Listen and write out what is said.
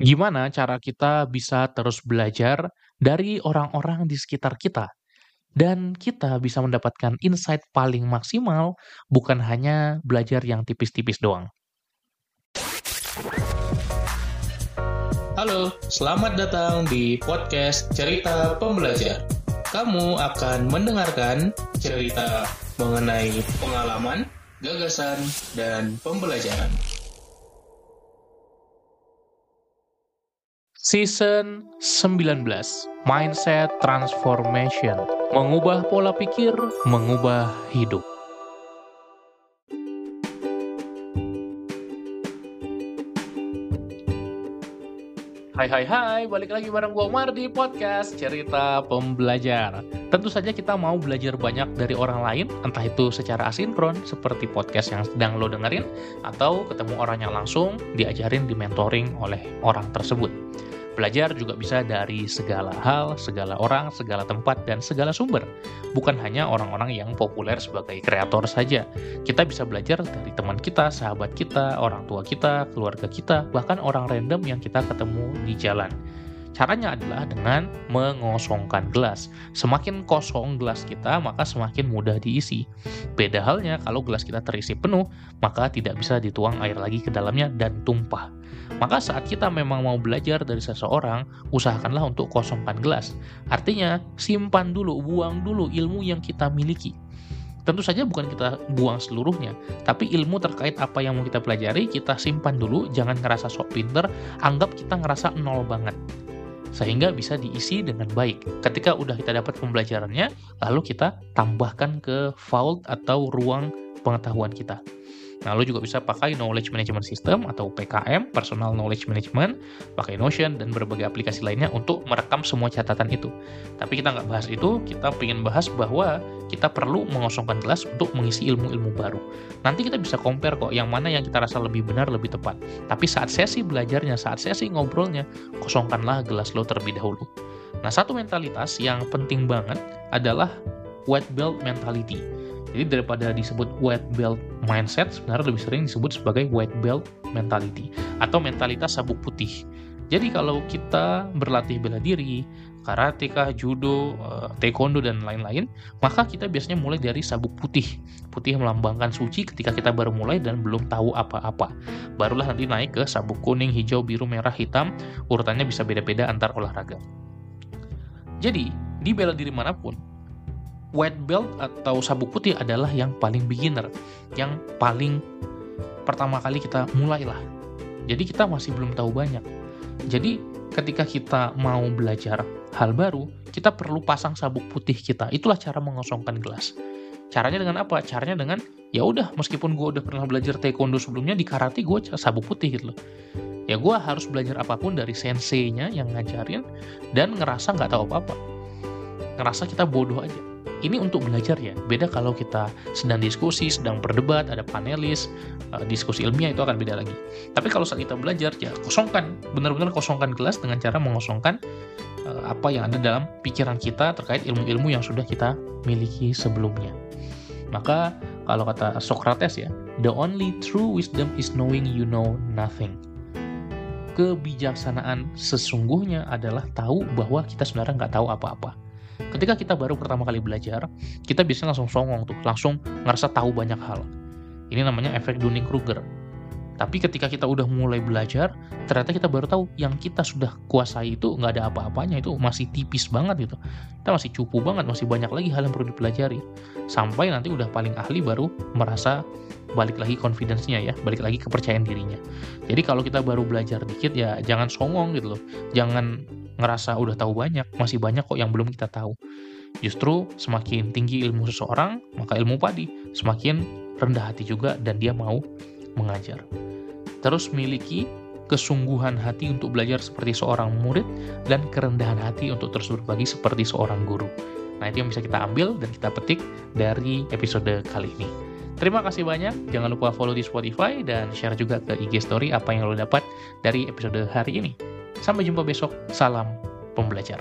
Gimana cara kita bisa terus belajar dari orang-orang di sekitar kita? Dan kita bisa mendapatkan insight paling maksimal, bukan hanya belajar yang tipis-tipis doang. Halo, selamat datang di podcast Cerita Pembelajar. Kamu akan mendengarkan cerita mengenai pengalaman, gagasan, dan pembelajaran. Season 19 Mindset Transformation. Mengubah pola pikir, mengubah hidup. Hai hai hai, balik lagi bareng gue Umar di podcast Cerita Pembelajar. Tentu saja kita mau belajar banyak dari orang lain Entah itu secara asinkron seperti podcast yang sedang lo dengerin Atau ketemu orangnya langsung diajarin, di mentoring oleh orang tersebut Belajar juga bisa dari segala hal, segala orang, segala tempat, dan segala sumber. Bukan hanya orang-orang yang populer sebagai kreator saja. Kita bisa belajar dari teman kita, sahabat kita, orang tua kita, keluarga kita, bahkan orang random yang kita ketemu di jalan. Caranya adalah dengan mengosongkan gelas. Semakin kosong gelas kita, maka semakin mudah diisi. Beda halnya kalau gelas kita terisi penuh, maka tidak bisa dituang air lagi ke dalamnya dan tumpah. Maka saat kita memang mau belajar dari seseorang, usahakanlah untuk kosongkan gelas. Artinya, simpan dulu, buang dulu ilmu yang kita miliki. Tentu saja bukan kita buang seluruhnya, tapi ilmu terkait apa yang mau kita pelajari, kita simpan dulu, jangan ngerasa sok pinter, anggap kita ngerasa nol banget. Sehingga bisa diisi dengan baik. Ketika udah kita dapat pembelajarannya, lalu kita tambahkan ke vault atau ruang pengetahuan kita. Nah, lo juga bisa pakai Knowledge Management System atau PKM, Personal Knowledge Management, pakai Notion, dan berbagai aplikasi lainnya untuk merekam semua catatan itu. Tapi kita nggak bahas itu, kita ingin bahas bahwa kita perlu mengosongkan gelas untuk mengisi ilmu-ilmu baru. Nanti kita bisa compare kok, yang mana yang kita rasa lebih benar, lebih tepat. Tapi saat sesi belajarnya, saat sesi ngobrolnya, kosongkanlah gelas lo terlebih dahulu. Nah, satu mentalitas yang penting banget adalah white belt mentality jadi daripada disebut white belt mindset, sebenarnya lebih sering disebut sebagai white belt mentality atau mentalitas sabuk putih. Jadi kalau kita berlatih bela diri, karate kah, judo, eh, taekwondo dan lain-lain, maka kita biasanya mulai dari sabuk putih. Putih melambangkan suci ketika kita baru mulai dan belum tahu apa-apa. Barulah nanti naik ke sabuk kuning, hijau, biru, merah, hitam, urutannya bisa beda-beda antar olahraga. Jadi, di bela diri mana pun, white belt atau sabuk putih adalah yang paling beginner, yang paling pertama kali kita mulailah. Jadi kita masih belum tahu banyak. Jadi ketika kita mau belajar hal baru, kita perlu pasang sabuk putih kita. Itulah cara mengosongkan gelas. Caranya dengan apa? Caranya dengan ya udah meskipun gue udah pernah belajar taekwondo sebelumnya di karate gue sabuk putih gitu loh. Ya gue harus belajar apa pun dari sensei-nya yang ngajarin dan ngerasa nggak tahu apa-apa. Ngerasa kita bodoh aja ini untuk belajar ya. Beda kalau kita sedang diskusi, sedang berdebat, ada panelis, uh, diskusi ilmiah itu akan beda lagi. Tapi kalau saat kita belajar ya kosongkan, benar-benar kosongkan gelas dengan cara mengosongkan uh, apa yang ada dalam pikiran kita terkait ilmu-ilmu yang sudah kita miliki sebelumnya. Maka kalau kata Socrates ya, the only true wisdom is knowing you know nothing kebijaksanaan sesungguhnya adalah tahu bahwa kita sebenarnya nggak tahu apa-apa ketika kita baru pertama kali belajar, kita biasanya langsung songong tuh, langsung ngerasa tahu banyak hal. Ini namanya efek Dunning-Kruger. Tapi ketika kita udah mulai belajar, ternyata kita baru tahu yang kita sudah kuasai itu nggak ada apa-apanya, itu masih tipis banget gitu. Kita masih cupu banget, masih banyak lagi hal yang perlu dipelajari. Sampai nanti udah paling ahli baru merasa balik lagi confidence-nya ya, balik lagi kepercayaan dirinya. Jadi kalau kita baru belajar dikit ya jangan songong gitu loh. Jangan ngerasa udah tahu banyak, masih banyak kok yang belum kita tahu. Justru semakin tinggi ilmu seseorang, maka ilmu padi semakin rendah hati juga dan dia mau mengajar. Terus miliki kesungguhan hati untuk belajar seperti seorang murid dan kerendahan hati untuk terus berbagi seperti seorang guru. Nah, itu yang bisa kita ambil dan kita petik dari episode kali ini. Terima kasih banyak. Jangan lupa follow di Spotify dan share juga ke IG story apa yang lo dapat dari episode hari ini. Sampai jumpa besok. Salam pembelajar.